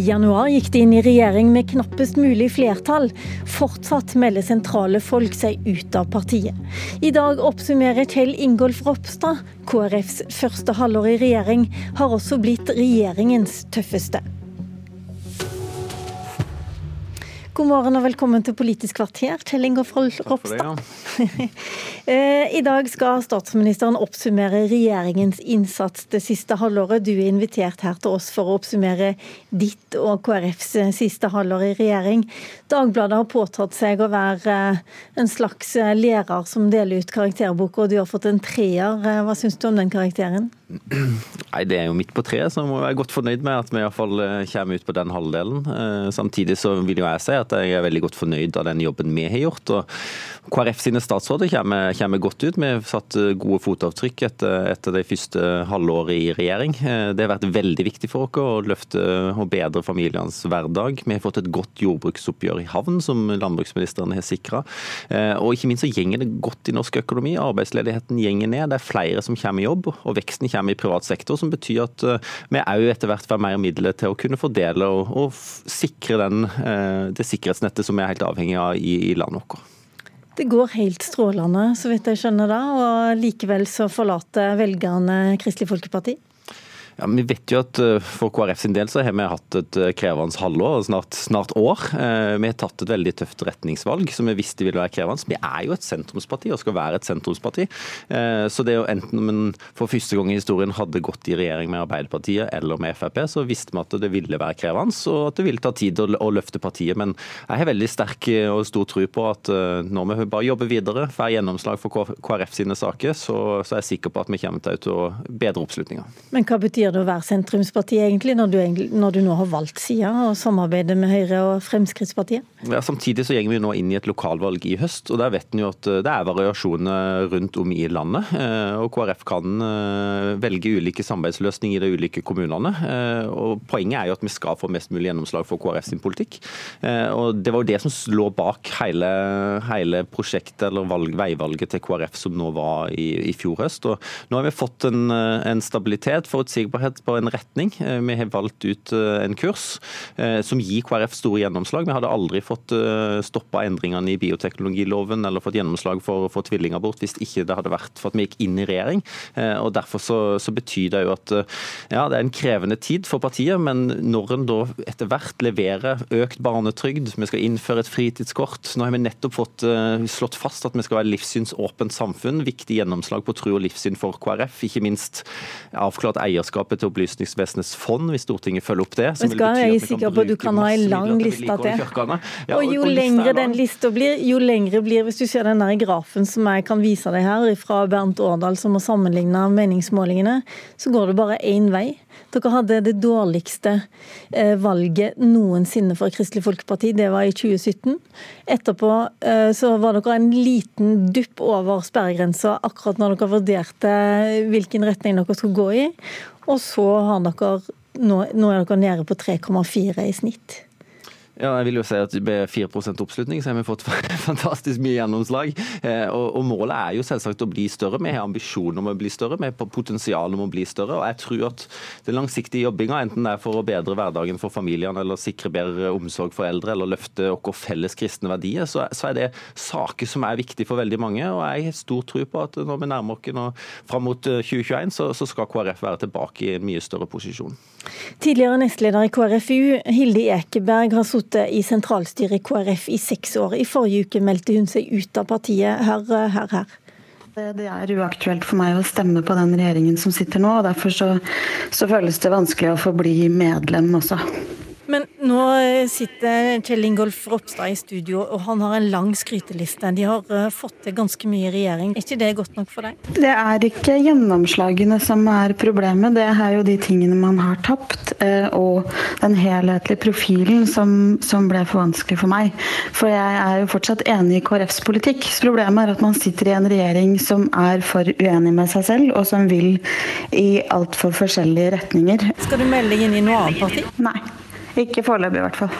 januar gikk de inn i regjering med knappest mulig flertall. Fortsatt melder sentrale folk seg ut av partiet. I dag oppsummerer Kjell Ingolf Ropstad. KrFs første halvår i regjering har også blitt regjeringens tøffeste. God morgen og velkommen til Politisk kvarter, Kjell Ingolf Ropstad. Det, Ja. Eh, I dag skal statsministeren oppsummere regjeringens innsats det siste halvåret. Du er invitert her til oss for å oppsummere ditt og KrFs siste halvår i regjering. Dagbladet har påtatt seg å være en slags lærer som deler ut karakterboka, og du har fått en treer. Hva syns du om den karakteren? Nei, Det er jo midt på treet, så må jeg være godt fornøyd med at vi iallfall fall kommer ut på den halvdelen. Eh, samtidig så vil jo jeg si at jeg er veldig godt fornøyd av den jobben vi har gjort. og KrF sine statsråder kommer, kommer godt ut. Vi har satt eh, gode fotavtrykk etter, etter de første halvåret i regjering. Det har vært veldig viktig for oss å løfte og bedre familienes hverdag. Vi har fått et godt jordbruksoppgjør i havn, som landbruksministeren har sikra. Og ikke minst så gjenger det godt i norsk økonomi. Arbeidsledigheten gjenger ned. Det er flere som kommer i jobb, og veksten kommer kommer i privat sektor, som betyr at eh, vi òg etter hvert får mer midler til å kunne fordele og, og sikre den, eh, det sikkerhetsnettet som vi er helt avhengig av i, i landet vårt. Det går helt strålende, så vidt jeg skjønner da, og likevel så forlater velgerne Kristelig Folkeparti? Ja, vi vet jo at eh, For KrF sin del så har vi hatt et eh, krevende halvår, snart, snart år. Eh, vi har tatt et veldig tøft retningsvalg som vi visste ville være krevende. Vi er jo et sentrumsparti og skal være et sentrumsparti. Så det er jo enten om en for første gang i historien hadde gått i regjering med Arbeiderpartiet eller med Frp, så visste vi at det ville være krevende og at det ville ta tid å løfte partiet. Men jeg har veldig sterk og stor tro på at når vi bare jobber videre, får gjennomslag for KrF sine saker, så, så er jeg sikker på at vi kommer til å bedre oppslutninga. Men hva betyr det å være sentrumsparti, egentlig, når du, når du nå har valgt side og samarbeider med Høyre og Fremskrittspartiet? Ja, samtidig så går vi nå inn i et lokalvalg i høst, og der vet en jo at eh, det er variasjoner rundt om i landet. Eh, og KrF kan eh, velge ulike samarbeidsløsninger i de ulike kommunene. og Poenget er jo at vi skal få mest mulig gjennomslag for KrF sin politikk. og Det var jo det som lå bak hele, hele prosjektet eller valg, veivalget til KrF som nå var i, i fjor høst. Og nå har vi fått en, en stabilitet, forutsigbarhet på en retning. Vi har valgt ut en kurs som gir KrF store gjennomslag. Vi hadde aldri fått eh, stoppa endringene i bioteknologiloven eller fått gjennomslag for, for tvillingabort hvis ikke det hadde vært for at vi gikk inn i regjering. Eh, og Derfor så, så betyr det jo at eh, ja, det er en krevende tid for partiet, men når en da etter hvert leverer økt barnetrygd, vi skal innføre et fritidskort Nå har vi nettopp fått slått fast at vi skal være livssynsåpent samfunn. Viktig gjennomslag på tro og livssyn for KrF. Ikke minst avklart eierskapet til Opplysningsvesenets fond, hvis Stortinget følger opp det. Men skal jeg er sikker på at du kan ha en lang liste til. Ja, og jo og lengre den lista blir, jo lengre blir Hvis du ser den der grafen som jeg kan vise deg her, fra Bernt Årdal som har sammenligna meningsmålingene, så går det bare én vei. Dere hadde det dårligste eh, valget noensinne for Kristelig Folkeparti, det var i 2017. Etterpå eh, så var dere en liten dupp over sperregrensa akkurat når dere vurderte hvilken retning dere skulle gå i. Og så har dere nå, nå er dere nede på 3,4 i snitt. Ja, jeg vil jo si at Med 4% oppslutning så har vi fått fantastisk mye gjennomslag. Eh, og, og, Målet er jo selvsagt å bli større. Vi har ambisjoner om å bli større, vi har potensial om å bli større. og jeg tror at Den langsiktige jobbinga, enten det er for å bedre hverdagen for familiene, eller sikre bedre omsorg for eldre, eller løfte våre felles kristne verdier, så, så, er det saker som er viktige for veldig mange. og Jeg har stor tro på at når vi nærmer oss nå fram mot 2021, eh, så, så skal KrF være tilbake i en mye større posisjon. Tidligere nestleder i KrFU, Hilde Ekeberg, har sittet i sentralstyret i KrF i seks år. I forrige uke meldte hun seg ut av partiet. Hør, her, her. Det er uaktuelt for meg å stemme på den regjeringen som sitter nå. og Derfor så, så føles det vanskelig å få bli medlem også. Men nå sitter Kjell Ingolf Ropstad i studio, og han har en lang skryteliste. De har eh, fått til ganske mye i regjering. Er ikke det godt nok for deg? Det er ikke gjennomslagene som er problemet, det er jo de tingene man har tapt. Eh, og den helhetlige profilen som, som ble for vanskelig for meg. For jeg er jo fortsatt enig i KrFs politikk. Problemet er at man sitter i en regjering som er for uenig med seg selv, og som vil i altfor forskjellige retninger. Skal du melde deg inn i noe annet parti? Nei. Ikke foreløpig, i hvert fall.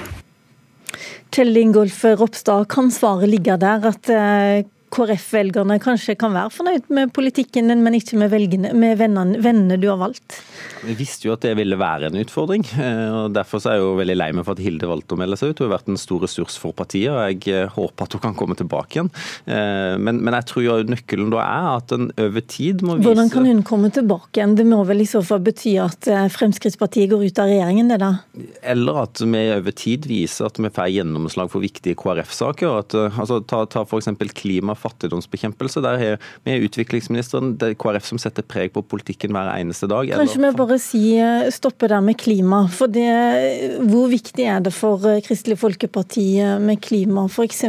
Kjell Ingolf Ropstad, kan svaret ligge der at eh, KrF-velgerne kanskje kan være fornøyd med politikken din, men ikke med, velgene, med vennene, vennene, du har valgt? Vi visste jo at det ville være en utfordring. Eh, og Derfor er jeg jo veldig lei meg for at Hilde valgte å melde seg ut. Hun har vært en stor ressurs for partiet, og jeg eh, håper at hun kan komme tilbake igjen. Men, men jeg tror jo nøkkelen da er at en over tid må vise Hvordan kan hun komme tilbake igjen? Det må vel i så fall bety at Fremskrittspartiet går ut av regjeringen, det da? Eller at vi over tid viser at vi får gjennomslag for viktige KrF-saker. altså, Ta, ta f.eks. klima- fattigdomsbekjempelse. Der er vi utviklingsministeren. Det er KrF som setter preg på politikken hver eneste dag. Kanskje vi bare si, eh, stoppe der med klima. For det, hvor viktig er det for eh, Kristelig Folkeparti eh, med klima? F.eks.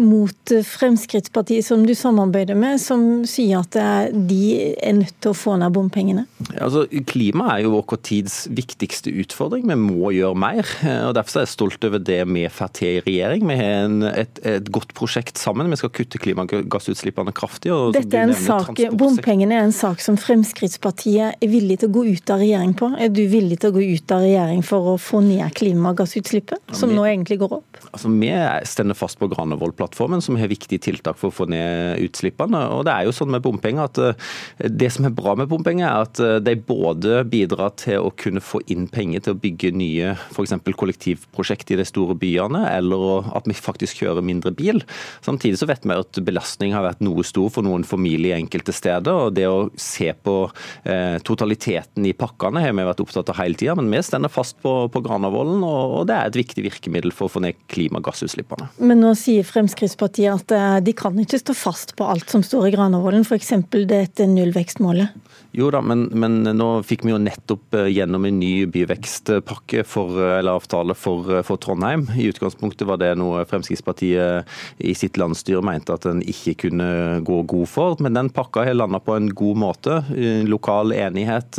mot Fremskrittspartiet, som du samarbeider med, som sier at de er nødt til å få ned bompengene? Altså, klima er jo vår tids viktigste utfordring. Vi må gjøre mer. og Derfor er jeg stolt over det vi får til i regjering. Vi har en, et, et, godt prosjekt sammen. Vi skal kutte klimagassutslippene kraftig. Dette er en sak, Bompengene er en sak som Fremskrittspartiet er villig til å gå ut av regjering på. Er du villig til å gå ut av regjering for å få ned klimagassutslippet, som nå egentlig går opp? Altså, Vi stender fast på Granavolden-plattformen, som har viktige tiltak for å få ned utslippene. Og det er jo sånn med bompenger at eh, Det som er bra med bompenger, er at eh, de både bidrar til å kunne få inn penger til å bygge nye f.eks. kollektivprosjekt i de store byene, eller at vi faktisk kjører mindre bil. Samtidig så vet vi at belastning har vært noe stor for noen familier enkelte steder. og Det å se på eh, totaliteten i pakkene har vi vært opptatt av hele tida, men vi stender fast på, på Granavolden, og, det er et viktig virkemiddel for å få ned klimagassutslippene. Men nå sier Fremskrittspartiet at eh, de kan ikke stå fast på alt som står i Granavolden, f.eks. dette nullvekstmålet? Jo da, men, men, nå fikk vi jo nettopp eh, gjennom en ny byvekstpakke for, eh, eller avtale for, for, Trondheim. I utgangspunktet var det noe Fremskrittspartiet i sitt landsstyre mente at en ikke kunne gå god for. Men den pakka har landa på en god måte. Lokal enighet,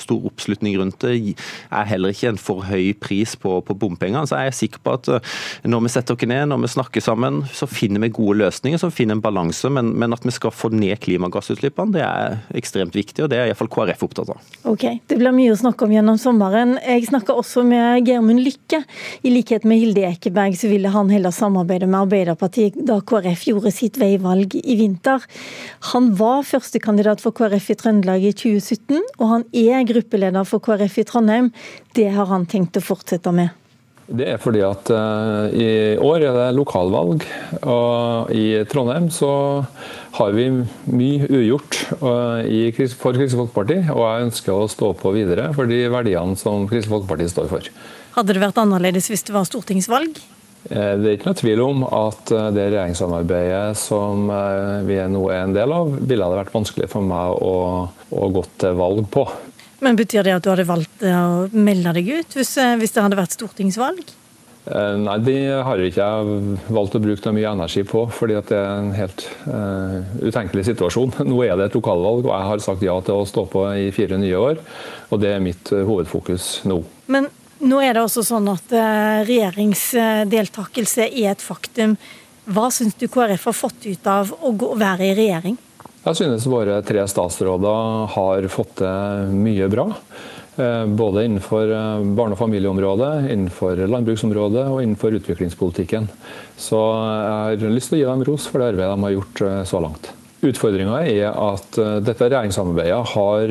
stor oppslutning rundt det. Er heller ikke en for høy pris på, på bompengene. Så jeg er sikker på at når vi setter oss ned, når vi snakker sammen, så finner vi gode løsninger, så finner en balanse. Men, men at vi skal få ned klimagassutslippene, det er ekstremt viktig. og Det er iallfall KrF opptatt av. Ok, Det blir mye å snakke om gjennom sommeren. Jeg snakka også med Germund Lykke. I likhet med Hilde Ekeberg så ville han heller samarbeide med Arbeiderpartiet da KrF gjorde sitt veivalg i vinter. Han var førstekandidat for KrF i Trøndelag i 2017, og han er gruppeleder for KrF i Trondheim. Det har han tenkt å fortsette med. Det er fordi at uh, i år er det lokalvalg, og i Trondheim så har vi mye ugjort uh, for Kristelig Folkeparti. Og jeg ønsker å stå på videre for de verdiene som Kristelig Folkeparti står for. Hadde det vært annerledes hvis det var stortingsvalg? Uh, det er ikke noe tvil om at det regjeringssamarbeidet som vi nå er en del av, ville det vært vanskelig for meg å, å gå til valg på. Men Betyr det at du hadde valgt å melde deg ut hvis, eh, hvis det hadde vært stortingsvalg? Eh, nei, det har jeg ikke valgt å bruke mye energi på, fordi det er en helt uh, utenkelig situasjon. Nå er det et lokalvalg, og jeg har sagt ja til å stå på i fire nye år. Og det er mitt hovedfokus nå. Men nå er det også sånn at uh, regjeringsdeltakelse er et faktum. Hva syns du KrF har fått ut av å gå, være i regjering? Jeg synes våre tre statsråder har fått til mye bra. Eh, både innenfor eh, barne- og familieområdet, innenfor landbruksområdet og innenfor utviklingspolitikken. Så jeg har lyst til å gi dem ros for det arbeidet de har gjort eh, så langt. Utfordringa er at dette regjeringssamarbeidet har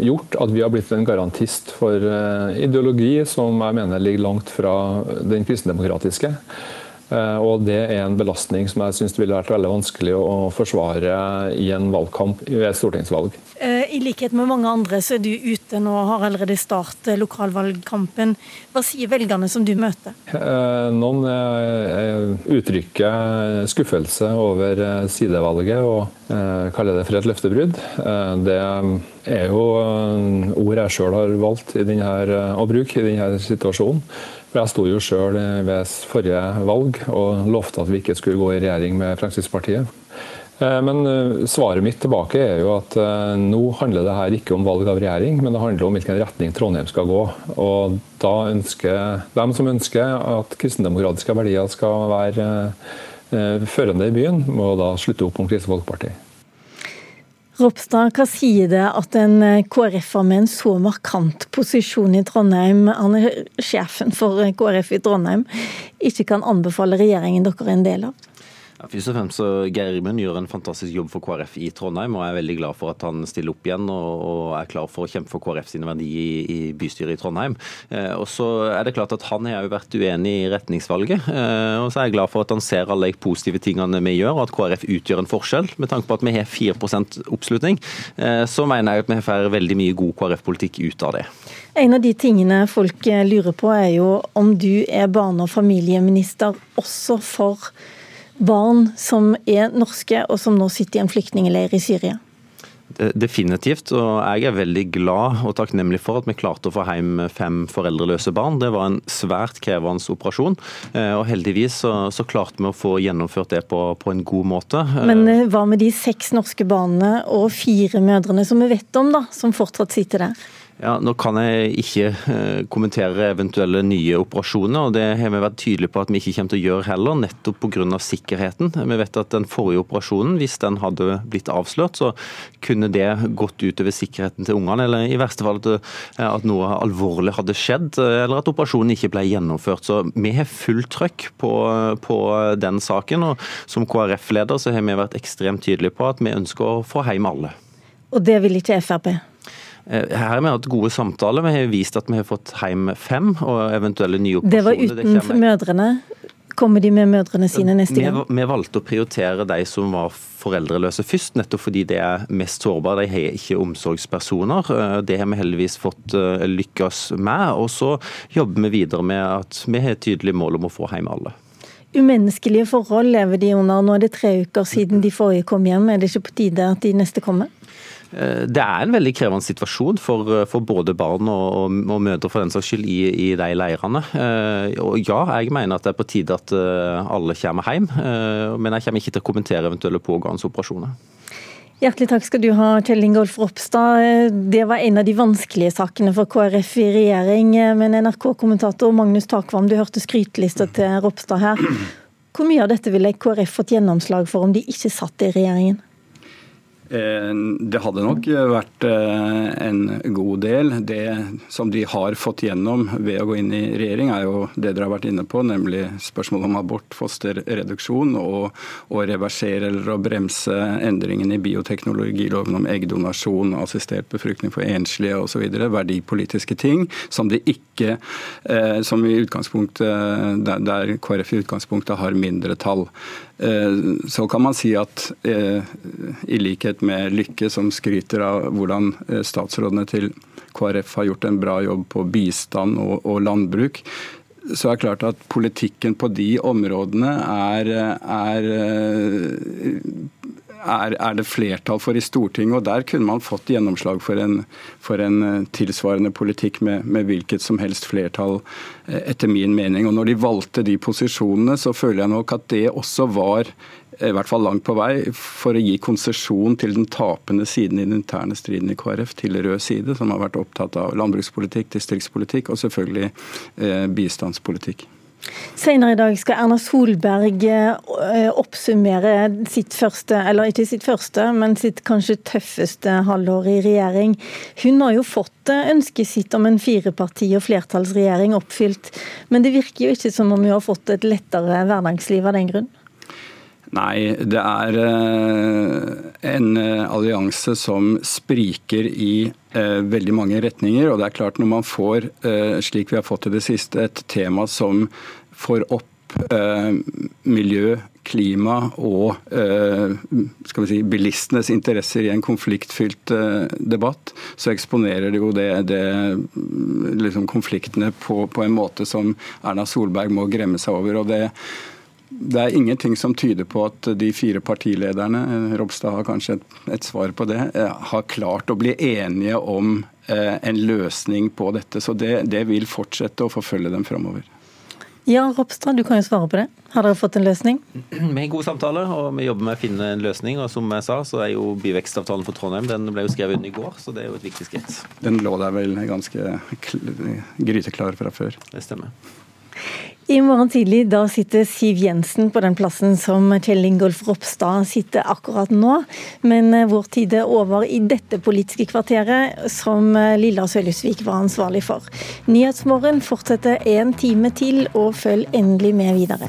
gjort at vi har blitt en garantist for ideologi som jeg mener ligger langt fra den kristendemokratiske. Eh, og Det er en belastning som jeg synes ville vært veldig vanskelig å forsvare i en valgkamp ved et stortingsvalg. Eh, I likhet med mange andre så er du ute nå og har allerede startet lokalvalgkampen. Hva sier velgerne som du møter? Eh, noen uttrykker skuffelse over sidevalget og kaller det for et løftebrudd. Det er jo ord jeg sjøl har valgt å bruke i denne situasjonen. For Jeg sto jo sjøl ved forrige valg og lovte at vi ikke skulle gå i regjering med Fremskrittspartiet. Eh, men eh, svaret mitt tilbake er jo at eh, nå handler det her ikke om valg av regjering, men det handler om hvilken retning Trondheim skal gå. Og da ønsker de som ønsker at kristendemokratiske verdier skal være førende i byen, må da slutte opp om Kristelig Folkeparti. Ropstad, hva sier det at en KrF-er med en så markant posisjon i Trondheim, han er sjefen for KrF i Trondheim, ikke kan anbefale regjeringen dere er en del av? Først og fremst så Geir gjør en fantastisk jobb for KrF i Trondheim, og jeg er veldig glad for at han stiller opp igjen og, og er klar for å kjempe for KrF sine verdier i, i bystyret i Trondheim. Eh, og så er det klart at Han har jo vært uenig i retningsvalget, eh, og så er jeg glad for at han ser alle de positive tingene vi gjør, og at KrF utgjør en forskjell. Med tanke på at vi har 4 oppslutning, eh, så mener jeg at vi får veldig mye god KrF-politikk ut av det. En av de tingene folk lurer på er jo om du er barne- og familieminister også for barn som er norske, og som nå sitter i en flyktningleir i Syria? Definitivt, og jeg er veldig glad og takknemlig for at vi klarte å få hjem fem foreldreløse barn. Det var en svært krevende operasjon, eh, og heldigvis så, så klarte vi å få gjennomført det på, på, en god måte. Men eh, hva med de seks norske barna og fire mødrene som vi vet om, da, som fortsatt sitter der? Ja, Nå kan jeg ikke eh, kommentere eventuelle nye operasjoner. og Det har vi vært tydelige på at vi ikke kommer til å gjøre heller, nettopp pga. sikkerheten. Vi vet at den forrige operasjonen, hvis den hadde blitt avslørt, så kunne det gått utover sikkerheten til ungene. Eller i verste fall at, eh, noe alvorlig hadde skjedd, eh, eller at operasjonen ikke ble gjennomført. Så vi har fullt trøkk på, på den saken. og Som KrF-leder så har vi vært ekstremt tydelige på at vi ønsker å få hjem alle. Og det vil ikke Frp? Eh, her har vi hatt gode samtaler. Vi har vist at vi har fått hjem fem, og eventuelle nye operasjoner. Det var uten mødrene? Kommer de med mødrene sine neste gang? Vi, vi valgte å prioritere de som var foreldreløse først, nettopp fordi de er mest sårbare. De har ikke omsorgspersoner. Eh, det har vi heldigvis fått eh, lykkes med. Og så jobber vi videre med at vi har et tydelig mål om å få hjem alle. Umenneskelige forhold lever de under. Nå er det tre uker siden de forrige kom hjem. Er det ikke på tide at de neste kommer? Eh, det er en veldig krevende situasjon for, eh, for både barn og, og, og, mødre for den saks skyld i, i de leirene. Eh, og ja, jeg mener at det er på tide at alle kommer hjem, men jeg kommer ikke til å kommentere eventuelle pågående operasjoner. Hjertelig takk skal du ha, Kjell Ingolf Ropstad. Det var en av de vanskelige sakene for KrF i regjering. Men NRK-kommentator Magnus Takvam, du hørte skrytelista til Ropstad her. Hvor mye av dette ville KrF fått gjennomslag for om de ikke satt i regjeringen? Eh, det hadde nok vært eh, en god del. Det som de har fått gjennom ved å gå inn i regjering, er jo det dere har vært inne på, nemlig spørsmålet om abort, fosterreduksjon og å reversere eller å bremse endringene i bioteknologiloven om eggdonasjon, assistert befruktning for enslige osv. Verdipolitiske ting som de ikke eh, som i utgangspunktet, der KrF i utgangspunktet har mindretall. Så kan man si at i likhet med Lykke, som skryter av hvordan eh, statsrådene til KrF har gjort en bra jobb på bistand og landbruk, så er det klart at politikken på de områdene er, er, er, er, det flertall for i Stortinget. og Der kunne man fått gjennomslag for en, for en eh, tilsvarende politikk med, med, hvilket som helst flertall, eh, etter min mening. Og Når de valgte de posisjonene, så føler jeg nok at det også var i hvert fall langt på vei, for å gi konsesjon til den tapende siden i den interne striden i KrF, til rød side, som har vært opptatt av landbrukspolitikk, distriktspolitikk og selvfølgelig eh, bistandspolitikk. Senere i dag skal Erna Solberg eh, oppsummere sitt første, eller ikke sitt første, men sitt kanskje tøffeste halvår i regjering. Hun har jo fått eh, ønsket sitt om en fireparti- og flertallsregjering oppfylt, men det virker jo ikke som om hun har fått et lettere hverdagsliv av den grunn? Nei, det er eh, en eh, allianse som spriker i eh, veldig mange retninger. Og det er klart når man får, slik vi har fått i det siste, et tema som får opp miljø, klima og skal vi si, bilistenes interesser i en konfliktfylt debatt, så eksponerer det jo det, det liksom konfliktene på, på, en måte som Erna Solberg må gremme seg over. og det det er ingenting som tyder på at de fire partilederne, Ropstad har kanskje et, et svar på det, eh, har klart å bli enige om eh, en løsning på dette. Så det, det vil fortsette å forfølge dem framover. Ja, Ropstad, du kan jo svare på det. Har dere fått en løsning? Vi har god samtale, og vi jobber med å finne en løsning. Og som jeg sa, så er jo byvekstavtalen for Trondheim den ble jo skrevet under i går, så det er jo et viktig skritt. Den lå der vel ganske gryteklar fra før. Det stemmer. I morgen tidlig da sitter Siv Jensen på den plassen som Kjell Ingolf Ropstad sitter akkurat nå. Men eh, vår tid er over i dette politiske kvarteret, som eh, Lilla Sølhusvik var ansvarlig for. Nyhetsmorgen fortsetter en time til, og følg endelig med videre.